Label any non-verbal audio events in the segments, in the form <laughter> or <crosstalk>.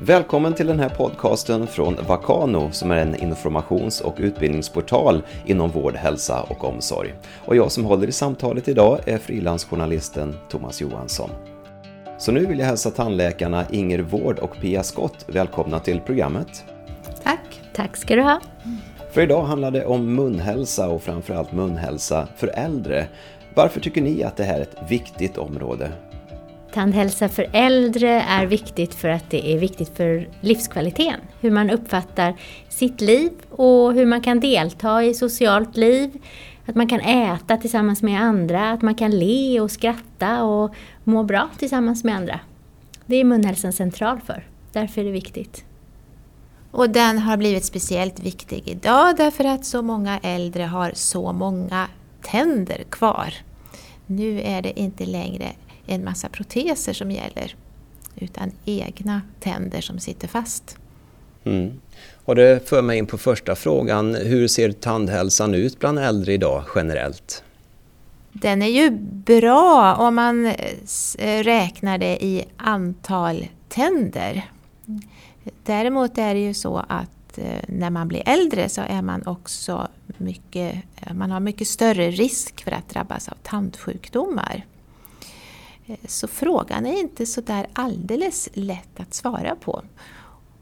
Välkommen till den här podcasten från Vakano som är en informations och utbildningsportal inom vård, hälsa och omsorg. Och jag som håller i samtalet idag är frilansjournalisten Thomas Johansson. Så nu vill jag hälsa tandläkarna Inger Vård och Pia Skott välkomna till programmet. Tack. Tack ska du ha. För idag handlar det om munhälsa och framförallt munhälsa för äldre. Varför tycker ni att det här är ett viktigt område? Tandhälsa för äldre är viktigt för att det är viktigt för livskvaliteten. Hur man uppfattar sitt liv och hur man kan delta i socialt liv. Att man kan äta tillsammans med andra, att man kan le och skratta och må bra tillsammans med andra. Det är munhälsan central för. Därför är det viktigt. Och den har blivit speciellt viktig idag därför att så många äldre har så många tänder kvar. Nu är det inte längre en massa proteser som gäller utan egna tänder som sitter fast. Mm. Och det för mig in på första frågan. Hur ser tandhälsan ut bland äldre idag generellt? Den är ju bra om man räknar det i antal tänder. Däremot är det ju så att eh, när man blir äldre så är man också mycket, man har mycket större risk för att drabbas av tandsjukdomar. Eh, så frågan är inte så där alldeles lätt att svara på.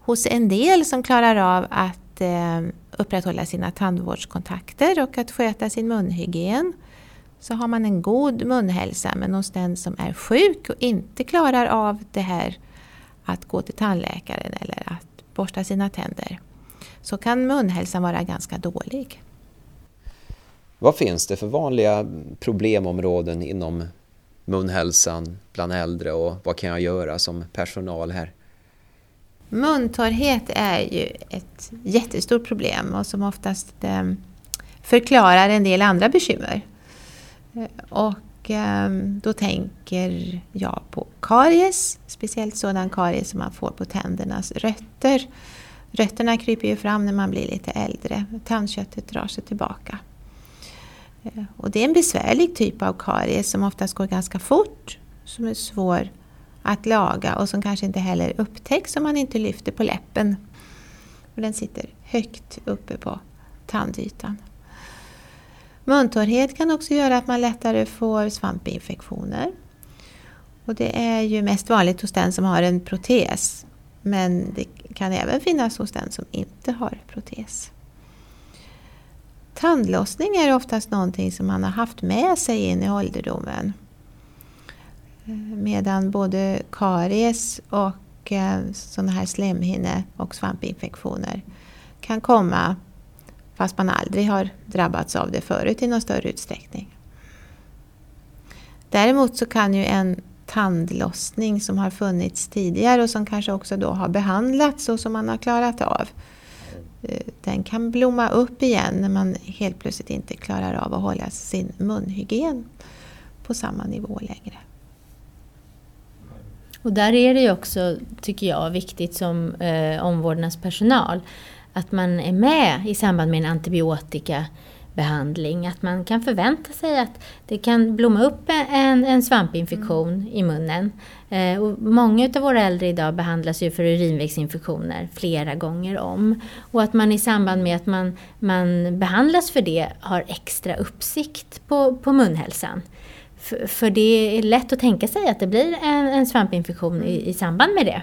Hos en del som klarar av att eh, upprätthålla sina tandvårdskontakter och att sköta sin munhygien så har man en god munhälsa men hos den som är sjuk och inte klarar av det här att gå till tandläkaren eller att borsta sina tänder så kan munhälsan vara ganska dålig. Vad finns det för vanliga problemområden inom munhälsan bland äldre och vad kan jag göra som personal här? Muntorrhet är ju ett jättestort problem och som oftast ehm, förklarar en del andra bekymmer. Och ehm, då tänker jag på karies, speciellt sådan karies som man får på tändernas rötter. Rötterna kryper ju fram när man blir lite äldre, tandköttet drar sig tillbaka. Eh, och det är en besvärlig typ av karies som oftast går ganska fort, som är svår att laga och som kanske inte heller upptäcks om man inte lyfter på läppen. Och den sitter högt uppe på tandytan. Muntorrhet kan också göra att man lättare får svampinfektioner. Och det är ju mest vanligt hos den som har en protes. Men det kan även finnas hos den som inte har protes. Tandlossning är oftast någonting som man har haft med sig in i ålderdomen. Eh, medan både karies och eh, sådana här slemhinne och svampinfektioner kan komma fast man aldrig har drabbats av det förut i någon större utsträckning. Däremot så kan ju en tandlossning som har funnits tidigare och som kanske också då har behandlats och som man har klarat av Eh, den kan blomma upp igen när man helt plötsligt inte klarar av att hålla sin munhygien på samma nivå längre. Och där är det ju också, tycker jag, viktigt som eh, omvårdnadspersonal att man är med i samband med en antibiotika behandling. Att man kan förvänta sig att det kan blomma upp en, en svampinfektion mm. i munnen. Eh, och många av våra äldre idag behandlas ju för urinvägsinfektioner flera gånger om. Och att man i samband med att man, man behandlas för det har extra uppsikt på, på munhälsan. För, för det är lätt att tänka sig att det blir en, en svampinfektion i, i samband med det.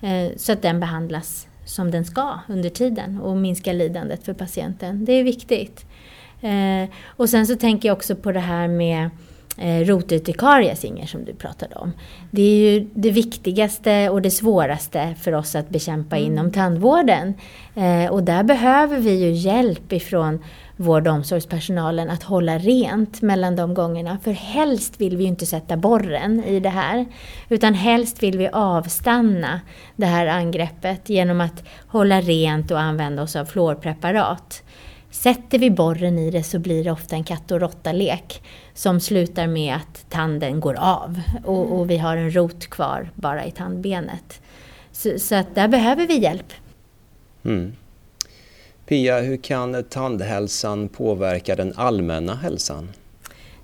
Eh, så att den behandlas som den ska under tiden och minska lidandet för patienten. Det är viktigt. Eh, och sen så tänker jag också på det här med eh, rotytikaries, Inger, som du pratade om. Det är ju det viktigaste och det svåraste för oss att bekämpa mm. inom tandvården. Eh, och där behöver vi ju hjälp ifrån vård och omsorgspersonalen att hålla rent mellan de gångerna. För helst vill vi ju inte sätta borren i det här. Utan helst vill vi avstanna det här angreppet genom att hålla rent och använda oss av fluorpreparat. Sätter vi borren i det så blir det ofta en katt och råtta-lek som slutar med att tanden går av och, och, vi har en rot kvar bara i tandbenet. Så, så att där behöver vi hjälp. Mm. Pia, hur kan tandhälsan påverka den allmänna hälsan?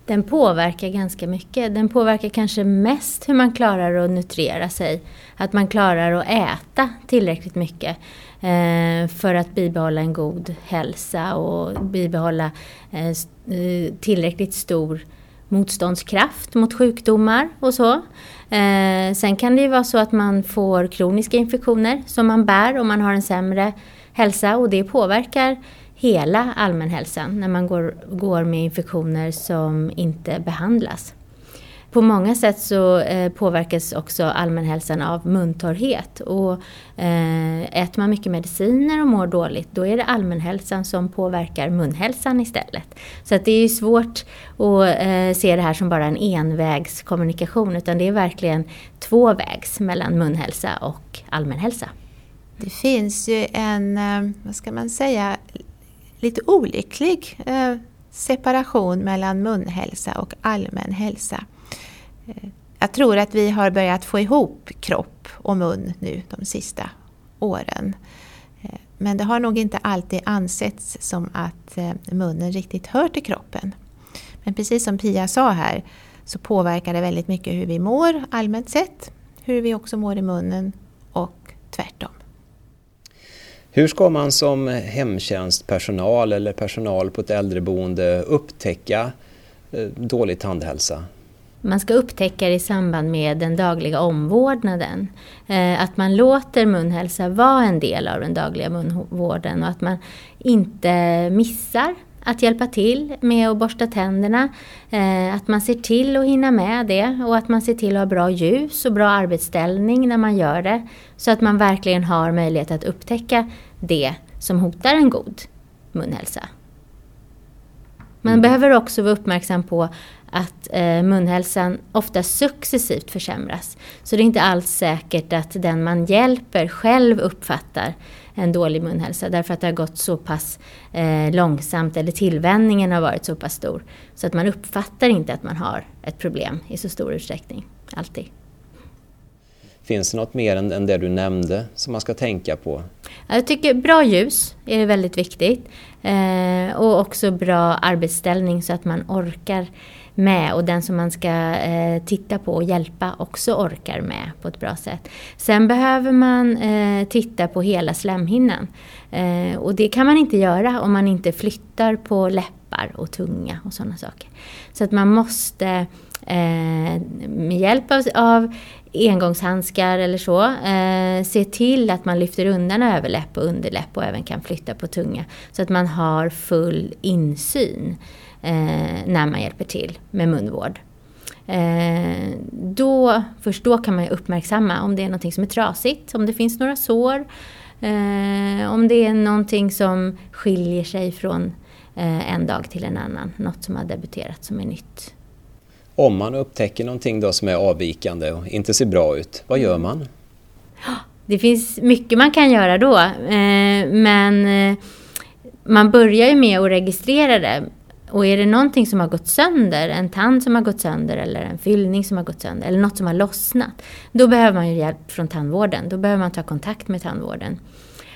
Den påverkar ganska mycket. Den påverkar kanske mest hur man klarar att nutrera sig. Att man klarar att äta tillräckligt mycket Eh, för att bibehålla en god hälsa och bibehålla eh, eh, tillräckligt stor motståndskraft mot sjukdomar och så. Eh, sen kan det ju vara så att man får kroniska infektioner som man bär om man har en sämre hälsa och det påverkar hela allmänhälsan när man går, går med infektioner som inte behandlas. På många sätt så eh, påverkas också allmänhälsan av muntorrhet. Och, eh, äter man mycket mediciner och mår dåligt då är det allmänhälsan som påverkar munhälsan istället. Så att det är svårt att eh, se det här som bara en envägskommunikation utan det är verkligen tvåvägs mellan munhälsa och allmänhälsa. Det finns ju en, eh, vad ska man säga, lite olycklig eh, separation mellan munhälsa och allmän hälsa. Jag tror att vi har börjat få ihop kropp och mun nu de sista åren. Eh, men det har nog inte alltid ansetts som att eh, munnen riktigt hör till kroppen. Men precis som Pia sa här så påverkar det väldigt mycket hur vi mår allmänt sett, hur vi också mår i munnen och tvärtom. Hur ska man som hemtjänstpersonal eller personal på ett äldreboende upptäcka eh, dålig tandhälsa? Man ska upptäcka det i samband med den dagliga omvårdnaden. Eh, att man låter munhälsa vara en del av den dagliga munvården och att man inte missar att hjälpa till med att borsta tänderna. Eh, att man ser till att hinna med det och att man ser till att ha bra ljus och bra arbetsställning när man gör det. Så att man verkligen har möjlighet att upptäcka det som hotar en god munhälsa. Man mm. behöver också vara uppmärksam på att eh, munhälsan ofta successivt försämras. Så det är inte alls säkert att den man hjälper själv uppfattar en dålig munhälsa därför att det har gått så pass eh, långsamt eller tillvänjningen har varit så pass stor. Så att man uppfattar inte att man har ett problem i så stor utsträckning, alltid. Finns det något mer än, än det du nämnde som man ska tänka på? Jag tycker bra ljus är väldigt viktigt. Eh, och också bra arbetsställning så att man orkar med och den som man ska eh, titta på och hjälpa också orkar med på ett bra sätt. Sen behöver man eh, titta på hela slemhinnan. Eh, och det kan man inte göra om man inte flyttar på läppar och tunga och sådana saker. Så att man måste eh, med hjälp av, av engångshandskar eller så. Eh, se till att man lyfter undan överläpp och underläpp och även kan flytta på tunga. Så att man har full insyn eh, när man hjälper till med munvård. Eh, då, först då kan man uppmärksamma om det är något som är trasigt, om det finns några sår, eh, om det är någonting som skiljer sig från eh, en dag till en annan, något som har debuterat som är nytt. Om man upptäcker någonting då som är avvikande och inte ser bra ut, vad gör man? Det finns mycket man kan göra då, eh, men eh, man börjar ju med att registrera det. Och är det någonting som har gått sönder, en tand som har gått sönder eller en fyllning som har gått sönder eller något som har lossnat, då behöver man ju hjälp från tandvården. Då behöver man ta kontakt med tandvården.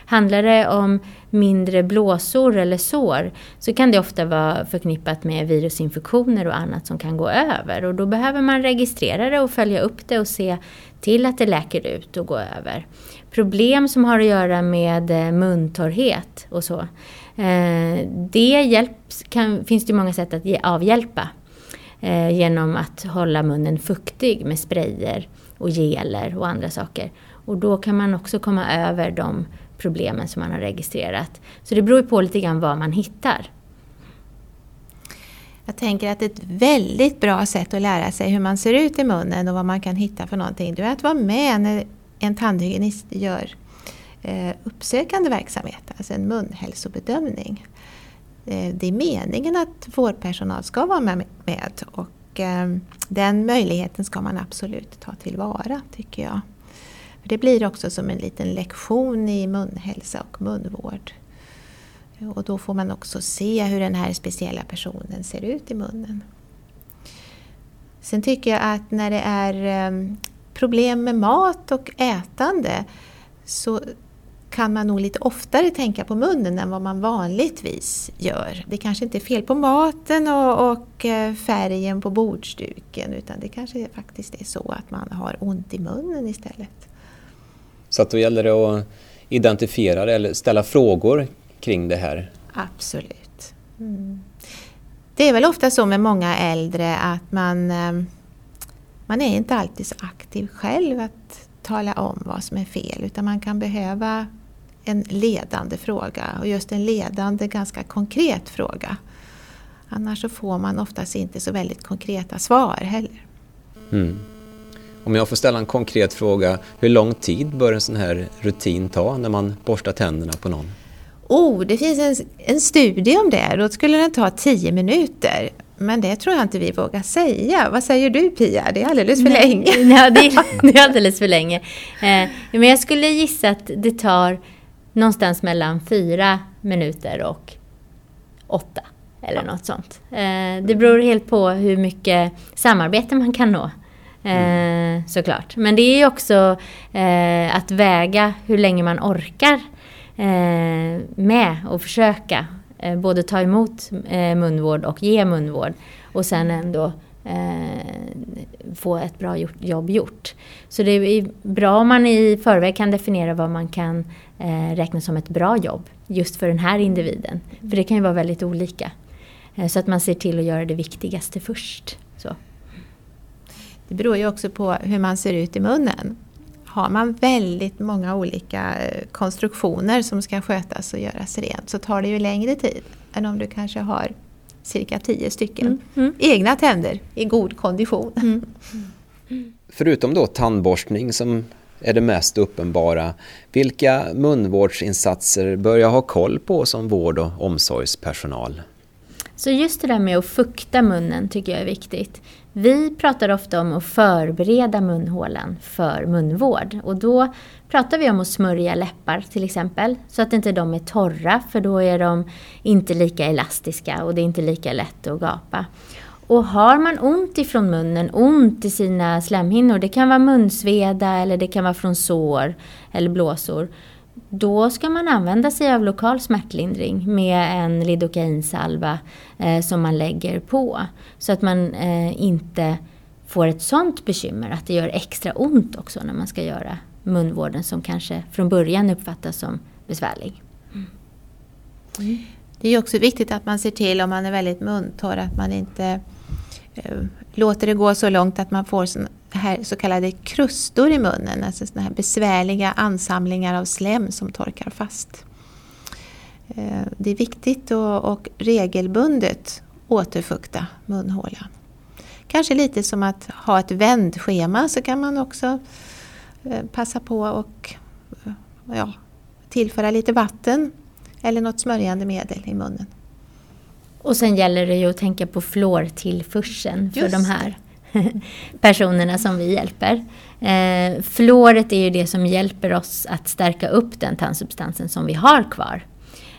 Handlar det om mindre blåsor eller sår så kan det ofta vara förknippat med virusinfektioner och annat som kan gå över. Och då behöver man registrera det och följa upp det och se till att det läker ut och går över. Problem som har att göra med eh, muntorrhet och så, Eh, det hjälps, kan, finns det många sätt att avhjälpa eh, genom att hålla munnen fuktig med sprayer och geler och andra saker. Och då kan man också komma över de problemen som man har registrerat. Så det beror på lite grann vad man hittar. Jag tänker att ett väldigt bra sätt att lära sig hur man ser ut i munnen och vad man kan hitta för någonting, det är att vara med när en tandhygienist gör Eh, uppsökande verksamhet, alltså en munhälsobedömning. Eh, det är meningen att vårdpersonal ska vara med och eh, den möjligheten ska man absolut ta tillvara, tycker jag. För det blir också som en liten lektion i munhälsa och munvård. Och då får man också se hur den här speciella personen ser ut i munnen. Sen tycker jag att när det är problem med mat och ätande så kan man nog lite oftare tänka på munnen än vad man vanligtvis gör. Det kanske inte är fel på maten och, och eh, färgen på bordsduken utan det kanske faktiskt är så att man har ont i munnen istället. Så att då gäller det att identifiera det eller ställa frågor kring det här? Absolut. Mm. Det är väl ofta så med många äldre att man, eh, man är inte alltid så aktiv själv att tala om vad som är fel utan man kan behöva en ledande fråga och just en ledande ganska konkret fråga. Annars så får man oftast inte så väldigt konkreta svar heller. Mm. Om jag får ställa en konkret fråga, hur lång tid bör en sån här rutin ta när man borstar tänderna på någon? Oh, det finns en, en studie om det. Då skulle den ta 10 minuter. Men det tror jag inte vi vågar säga. Vad säger du Pia? Det är alldeles för Nej, länge. <laughs> Nej, det, är, det är alldeles för länge. Eh, men jag skulle gissa att det tar någonstans mellan fyra minuter och åtta. Eller något sånt. Eh, det beror helt på hur mycket samarbete man kan nå. Eh, såklart. Men det är också eh, att väga hur länge man orkar med och försöka både ta emot munvård och ge munvård. Och sen ändå få ett bra jobb gjort. Så det är bra om man i förväg kan definiera vad man kan eh, räkna som ett bra jobb just för den här individen. För det kan ju vara väldigt olika. Eh, så att man ser till att göra det viktigaste först. Så. Det beror ju också på hur man ser ut i munnen. Har man väldigt många olika eh, konstruktioner som ska skötas och göras rent så tar det ju längre tid än om du kanske har cirka tio stycken mm. Mm. egna tänder i god kondition. Mm. <laughs> Förutom då tandborstning som är det mest uppenbara, vilka munvårdsinsatser bör jag ha koll på som vård och omsorgspersonal? Så just det där med att fukta munnen tycker jag är viktigt. Vi pratar ofta om att förbereda munhålan för munvård och då pratar vi om att smörja läppar till exempel så att inte de är torra för då är de inte lika elastiska och det är inte lika lätt att gapa. Och har man ont ifrån munnen, ont i sina slemhinnor, det kan vara munsveda eller det kan vara från sår eller blåsor, då ska man använda sig av lokal smärtlindring med en lidokainsalva eh, som man lägger på. Så att man eh, inte får ett sånt bekymmer att det gör extra ont också när man ska göra munvården som kanske från början uppfattas som besvärlig. Mm. mm. Det är också viktigt att man ser till om man är väldigt muntorr att man inte eh, låter det gå så långt att man får sån här så kallade krustor i munnen, alltså såna här besvärliga ansamlingar av slem som torkar fast. Eh, det är viktigt att och regelbundet återfukta munhålan. Kanske lite som att ha ett vändschema så kan man också eh, passa på och eh, ja, tillföra lite vatten eller något smörjande medel i munnen. Och sen gäller det ju att tänka på fluortillförseln för de här <laughs> personerna som vi hjälper. Eh, fluoret är ju det som hjälper oss att stärka upp den tandsubstansen som vi har kvar.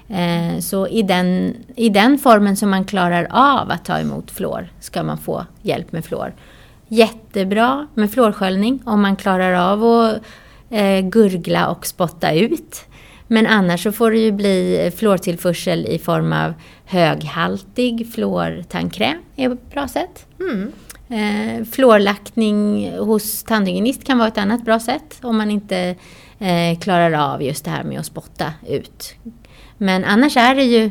Eh, så i den, i den formen som man klarar av att ta emot fluor ska man få hjälp med fluor. Jättebra med fluorsköljning om man klarar av att eh, gurgla och spotta ut. Men annars så får det ju bli fluortillförsel i form av höghaltig fluortandkräm är ett bra sätt. Mm. Eh, fluorlackning hos tandhygienist kan vara ett annat bra sätt om man inte eh, klarar av just det här med att spotta ut. Men annars är det ju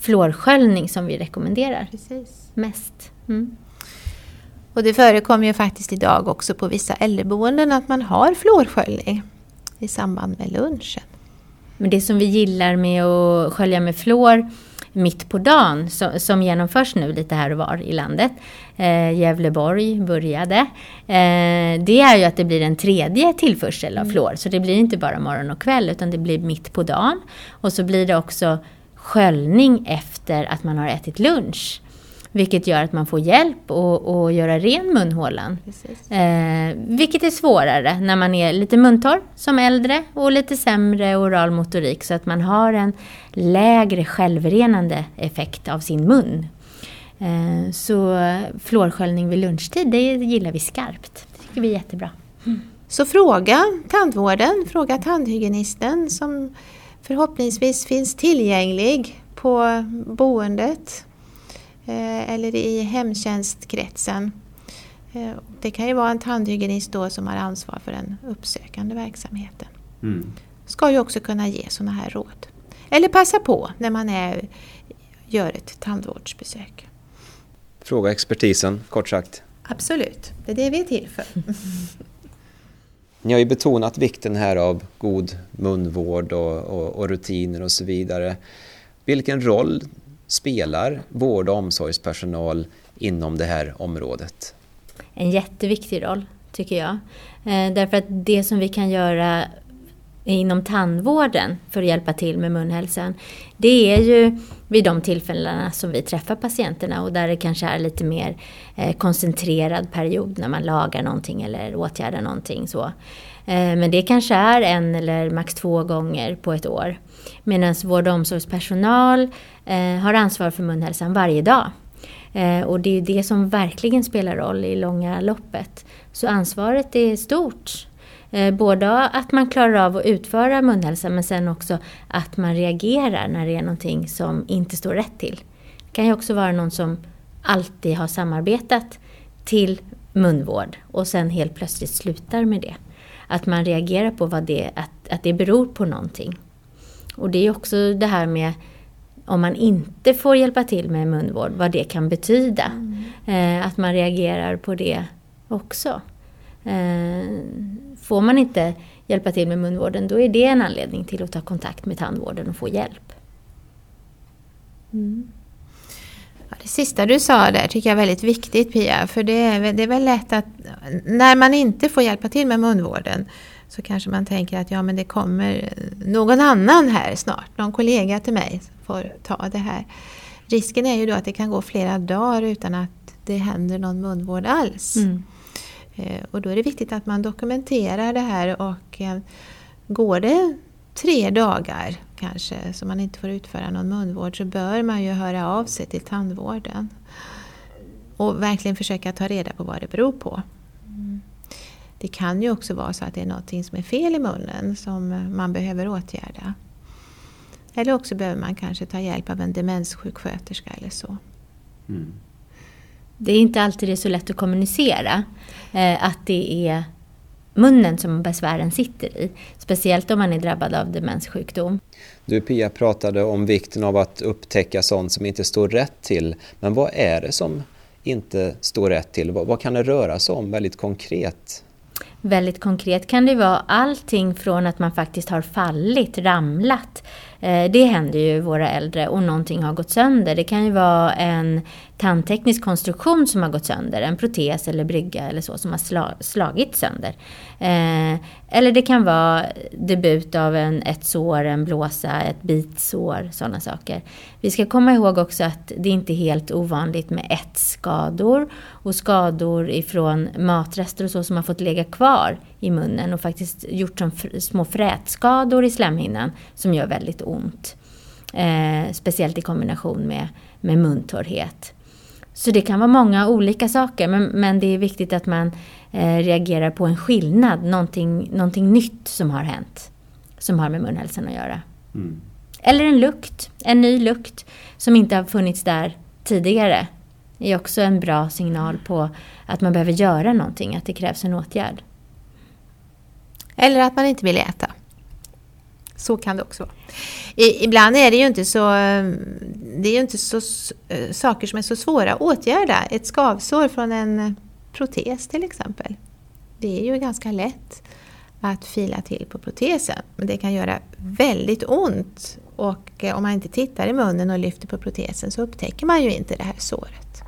fluorsköljning som vi rekommenderar Precis. mest. Mm. Och det förekommer ju faktiskt idag också på vissa äldreboenden att man har fluorsköljning i samband med lunchen. Men det som vi gillar med att skölja med fluor mitt på dagen som, som genomförs nu lite här och var i landet. Eh, Gävleborg började. Eh, det är ju att det blir en tredje tillförsel av mm. fluor. Så det blir inte bara morgon och kväll utan det blir mitt på dagen. Och så blir det också sköljning efter att man har ätit lunch. Vilket gör att man får hjälp att göra ren munhålan. Eh, vilket är svårare när man är lite muntorr som äldre och lite sämre oral motorik så att man har en lägre självrenande effekt av sin mun. Eh, så fluorsköljning vid lunchtid, det gillar vi skarpt. Det tycker vi är jättebra. Mm. Så fråga tandvården, fråga tandhygienisten som förhoppningsvis finns tillgänglig på boendet eller i hemtjänstkretsen. Eh, det kan ju vara en tandhygienist då som har ansvar för den uppsökande verksamheten. Mm. Ska ju också kunna ge sådana här råd. Eller passa på när man är, gör ett tandvårdsbesök. Fråga expertisen, kort sagt. Absolut, det är det vi är till för. <laughs> Ni har ju betonat vikten här av god munvård och, och, och, rutiner och så vidare. Vilken roll spelar vård och omsorgspersonal inom det här området? En jätteviktig roll, tycker jag. Eh, därför att det som vi kan göra inom tandvården för att hjälpa till med munhälsan, det är ju vid de tillfällena som vi träffar patienterna och där det kanske är lite mer eh, koncentrerad period när man lagar någonting eller åtgärdar någonting. Så. Eh, men det kanske är en eller max två gånger på ett år. Medan vård och omsorgspersonal eh, har ansvar för munhälsan varje dag. Eh, och det är det som verkligen spelar roll i långa loppet. Så ansvaret är stort både att man klarar av att utföra munhälsa men sen också att man reagerar när det är någonting som inte står rätt till. Det kan ju också vara någon som alltid har samarbetat till munvård och sen helt plötsligt slutar med det. Att man reagerar på vad det, att, att det beror på någonting. Och det är också det här med om man inte får hjälpa till med munvård, vad det kan betyda. Mm. Eh, att man reagerar på det också. Eh, får man inte hjälpa till med munvården, då är det en anledning till att ta kontakt med tandvården och få hjälp. Mm. Det sista du sa där tycker jag är väldigt viktigt Pia, för det är, det är väl lätt att när man inte får hjälpa till med munvården så kanske man tänker att ja men det kommer någon annan här snart, någon kollega till mig får ta det här. Risken är ju då att det kan gå flera dagar utan att det händer någon munvård alls. Mm. Eh, och då är det viktigt att man dokumenterar det här och eh, går det tre dagar kanske som man inte får utföra någon munvård så bör man ju höra av sig till tandvården. Och verkligen försöka ta reda på vad det beror på. Det kan ju också vara så att det är någonting som är fel i munnen som man behöver åtgärda. Eller också behöver man kanske ta hjälp av en demenssjuksköterska eller så. Mm det är inte alltid det är så lätt att kommunicera eh, att det är munnen som besvären sitter i. Speciellt om man är drabbad av demenssjukdom. Du Pia pratade om vikten av att upptäcka sånt som inte står rätt till. Men vad är det som inte står rätt till? Vad, vad kan det röra sig om väldigt konkret? Väldigt konkret kan det vara allting från att man faktiskt har fallit, ramlat. Eh, det händer ju våra äldre och någonting har gått sönder. Det kan ju vara en tandteknisk konstruktion som har gått sönder, en protes eller brygga eller så som har slagit sönder. Eh, eller det kan vara debut av en, ett sår, en blåsa, ett bitsår, sådana saker. Vi ska komma ihåg också att det inte är helt ovanligt med ätskador och skador ifrån matrester och så som har fått ligga kvar i munnen och faktiskt gjort som små frätskador i slemhinnan som gör väldigt ont. Eh, speciellt i kombination med, med muntorrhet. Så det kan vara många olika saker men, men det är viktigt att man eh, reagerar på en skillnad, någonting, någonting nytt som har hänt. Som har med munhälsan att göra. Mm. Eller en lukt, en ny lukt som inte har funnits där tidigare. Det är också en bra signal på att man behöver göra någonting, att det krävs en åtgärd. Eller att man inte vill äta. Så kan det också vara. I, ibland är det ju inte så, det är ju inte så äh, saker som är så svåra att åtgärda. Ett skavsår från en protes till exempel. Det är ju ganska lätt att fila till på protesen. Men det kan göra väldigt ont och eh, om man inte tittar i munnen och lyfter på protesen så upptäcker man ju inte det här såret.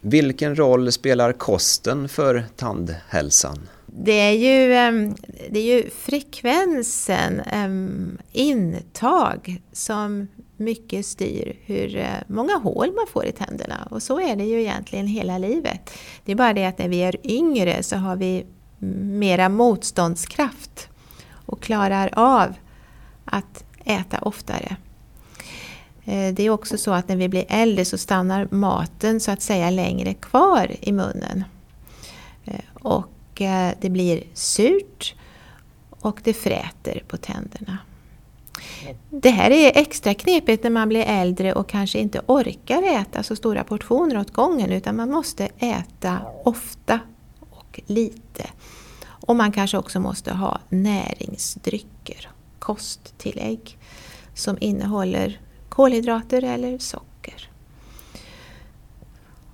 Vilken roll spelar kosten för tandhälsan? Det är ju, ehm, det är ju frekvensen, ehm, intag, som mycket styr hur eh, många hål man får i tänderna. Och så är det ju egentligen hela livet. Det är bara det att när vi är yngre så har vi mera motståndskraft och klarar av att äta oftare. Eh, det är också så att när vi blir äldre så stannar maten så att säga längre kvar i munnen. Eh, och det blir surt och det fräter på tänderna. Det här är extra knepigt när man blir äldre och kanske inte orkar äta så stora portioner åt gången utan man måste äta ofta och lite. Och man kanske också måste ha näringsdrycker, kosttillägg som innehåller kolhydrater eller socker.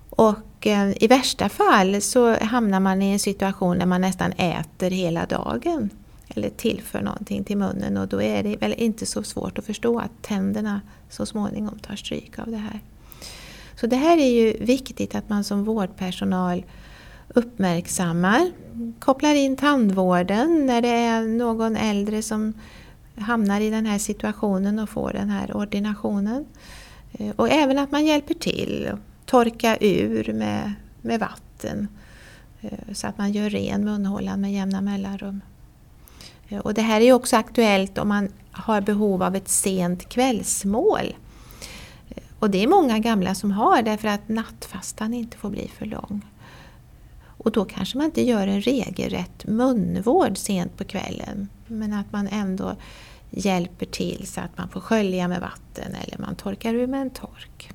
Och och eh, i värsta fall så hamnar man i en situation där man nästan äter hela dagen eller tillför någonting till munnen och då är det väl inte så svårt att förstå att tänderna så småningom tar stryk av det här. Så det här är ju viktigt att man som vårdpersonal uppmärksammar, kopplar in tandvården när det är någon äldre som hamnar i den här situationen och får den här ordinationen. Eh, och även att man hjälper till, torka ur med, med vatten eh, så att man gör ren munhålan med jämna mellanrum. Eh, och det här är också aktuellt om man har behov av ett sent kvällsmål. Eh, och det är många gamla som har därför att nattfastan inte får bli för lång. Och då kanske man inte gör en regelrätt munvård sent på kvällen men att man ändå hjälper till så att man får skölja med vatten eller man torkar ur med en tork.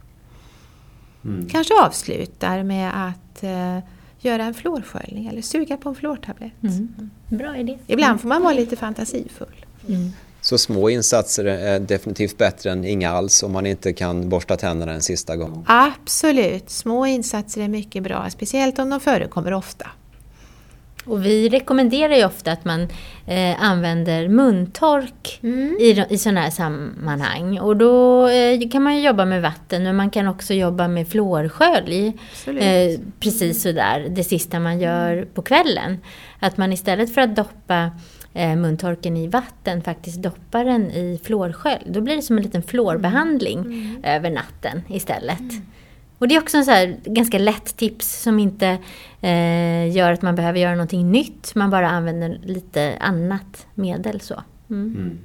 Mm. Kanske avslutar med att uh, göra en fluorsköljning eller suga på en fluortablett. Mm. Bra idé. Ibland får man vara lite fantasifull. Mm. Så små insatser är definitivt bättre än inga alls om man inte kan borsta tänderna en sista gång? Absolut, små insatser är mycket bra, speciellt om de förekommer ofta. Och vi rekommenderar ju ofta att man eh, använder muntork mm. i, i sådana här sammanhang. Och då eh, kan man jobba med vatten men man kan också jobba med fluorskölj. Eh, precis sådär, det sista man gör mm. på kvällen. Att man istället för att doppa eh, muntorken i vatten faktiskt doppar den i fluorskölj. Då blir det som en liten fluorbehandling mm. över natten istället. Mm. Och det är också en så här, ganska lätt tips som inte eh, gör att man behöver göra någonting nytt. Man bara använder lite annat medel. Så. Mm. Mm.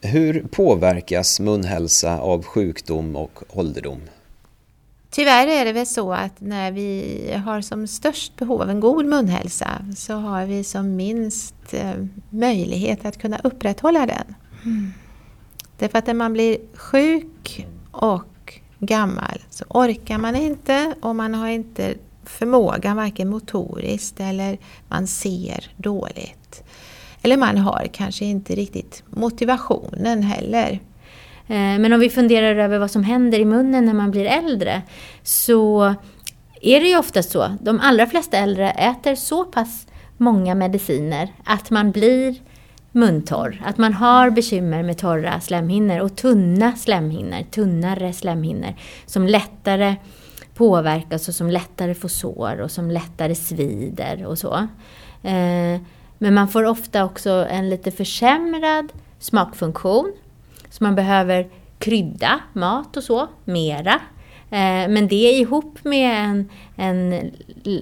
Hur påverkas munhälsa av sjukdom och ålderdom? Tyvärr är det väl så att när vi har som störst behov av en god munhälsa så har vi som minst eh, möjlighet att kunna upprätthålla den. Mm. Därför att när man blir sjuk och gammal så orkar man inte och man har inte förmågan varken motoriskt eller man ser dåligt. Eller man har kanske inte riktigt motivationen heller. Eh, men om vi funderar över vad som händer i munnen när man blir äldre så är det ju ofta så. De allra flesta äldre äter så pass många mediciner att man blir muntorr. Att man har bekymmer med torra slemhinnor och tunna slemhinnor, tunnare slemhinnor som lättare påverkas och som lättare får sår och som lättare svider och så. Eh, men man får ofta också en lite försämrad smakfunktion. Så man behöver krydda mat och så mera Eh, men det ihop med en, en,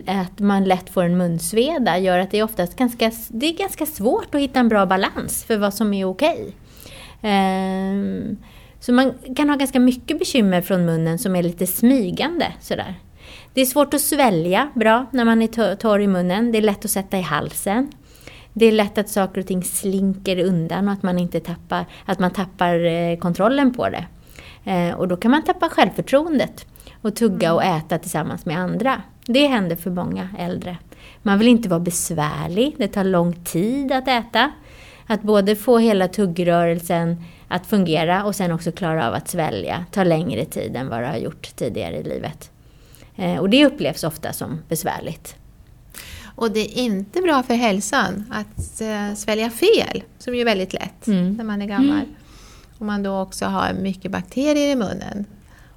att man lätt får en munsveda gör att det är oftast ganska, det är ganska svårt att hitta en bra balans för vad som är okej. Ehm, så man kan ha ganska mycket bekymmer från munnen som är lite smygande sådär. Det är svårt att svälja bra när man är torr i munnen. Det är lätt att sätta i halsen. Det är lätt att saker och ting slinker undan och att man, inte tappar, att man tappar eh, kontrollen på det. Eh, och då kan man tappa självförtroendet och tugga och äta tillsammans med andra. Det händer för många äldre. Man vill inte vara besvärlig, det tar lång tid att äta. Att både få hela tuggrörelsen att fungera och sen också klara av att svälja tar längre tid än vad det har gjort tidigare i livet. Eh, och det upplevs ofta som besvärligt. Och det är inte bra för hälsan att eh, svälja fel, som ju är väldigt lätt mm. när man är gammal. Mm. Om man då också har mycket bakterier i munnen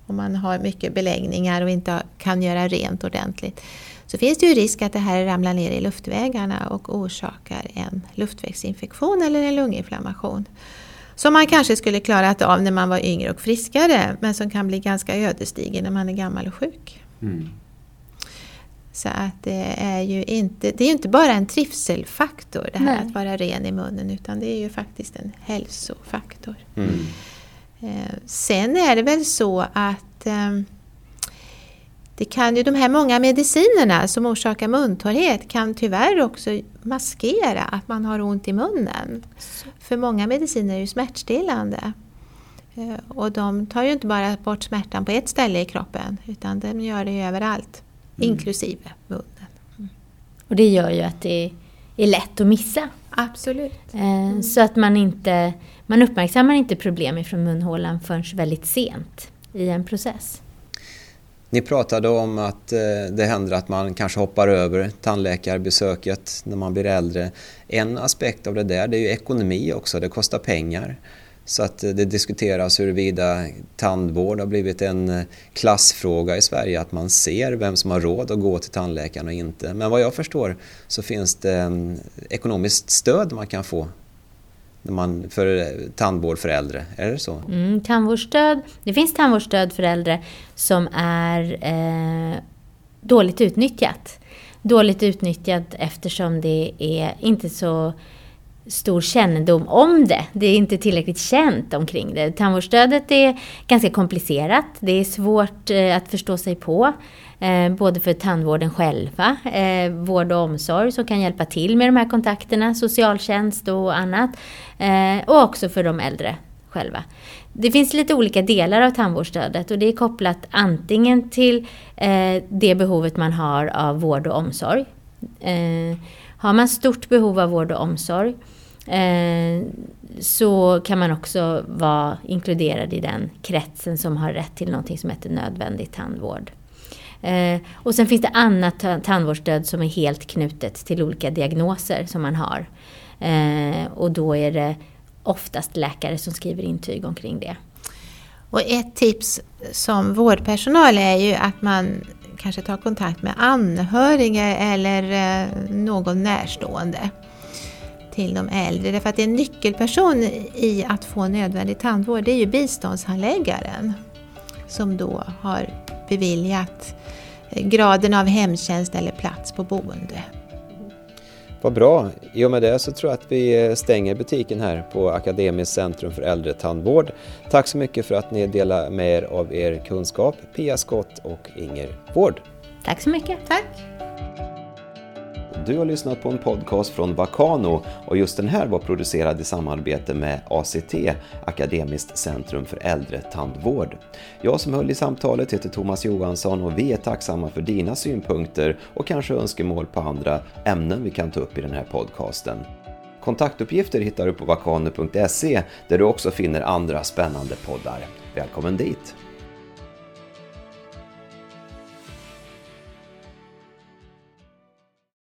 om man har mycket beläggningar och inte kan göra rent ordentligt så finns det ju risk att det här ramlar ner i luftvägarna och orsakar en luftvägsinfektion eller en lunginflammation. Som man kanske skulle klarat av när man var yngre och friskare men som kan bli ganska ödesdiger när man är gammal och sjuk. Mm. Så att det är ju inte, det är inte bara en trivselfaktor det här Nej. att vara ren i munnen utan det är ju faktiskt en hälsofaktor. Mm. Eh, sen är det väl så att eh, det kan ju, de här många medicinerna som orsakar muntorrhet kan tyvärr också maskera att man har ont i munnen. För många mediciner är ju smärtstillande. Eh, och de tar ju inte bara bort smärtan på ett ställe i kroppen utan de gör det överallt, mm. Inklusive munnen. Mm. Och det gör ju att det är lätt att missa. Absolut. Mm. Så att man inte man uppmärksammar inte problem från munhålan förrän väldigt sent i en process. Ni pratade om att eh, det händer att man kanske hoppar över tandläkarbesöket när man blir äldre. En aspekt av det där det är ju ekonomi också, det kostar pengar. Så att eh, det diskuteras huruvida tandvård har blivit en eh, klassfråga i Sverige, att man ser vem som har råd att gå till tandläkaren och inte. Men vad jag förstår så finns det mm, ekonomiskt stöd man kan få när man, för eh, tandvård för äldre, är det så? Mm, tandvårdsstöd, det finns tandvårdsstöd för äldre som är eh, dåligt utnyttjat. Dåligt utnyttjat eftersom det är inte så stor kännedom om det. Det är inte tillräckligt känt omkring det. Tandvårdsstödet är ganska komplicerat. Det är svårt eh, att förstå sig på. Eh, både för tandvården själva, eh, vård och omsorg som kan hjälpa till med de här kontakterna, socialtjänst och annat. och också för de äldre själva. Det finns lite olika delar av tandvårdsstödet och det är kopplat antingen till det behovet man har av vård och omsorg. har man stort behov av vård och omsorg Eh, så kan man också vara inkluderad i den kretsen som har rätt till någonting som heter nödvändig tandvård. Eh, och sen finns det annat tandvårdsstöd som är helt knutet till olika diagnoser som man har. Eh, och då är det oftast läkare som skriver intyg omkring det. Och ett tips som vårdpersonal är ju att man kanske tar kontakt med anhöriga eller någon närstående till de äldre. Därför att en nyckelperson i att få nödvändig tandvård det är ju biståndshandläggaren som då har beviljat graden av hemtjänst eller plats på boende. Vad bra! I och med det så tror jag att vi stänger butiken här på Akademiskt centrum för äldretandvård. Tack så mycket för att ni delar med er av er kunskap, Pia Skott och Inger Wård. Tack så mycket! Tack! Du har lyssnat på en podcast från Vakano och just den här var producerad i samarbete med ACT, Akademiskt centrum för äldretandvård. Jag som höll i samtalet heter Thomas Johansson och vi är tacksamma för dina synpunkter och kanske önskemål på andra ämnen vi kan ta upp i den här podcasten. Kontaktuppgifter hittar du på vakano.se där du också finner andra spännande poddar. Välkommen dit!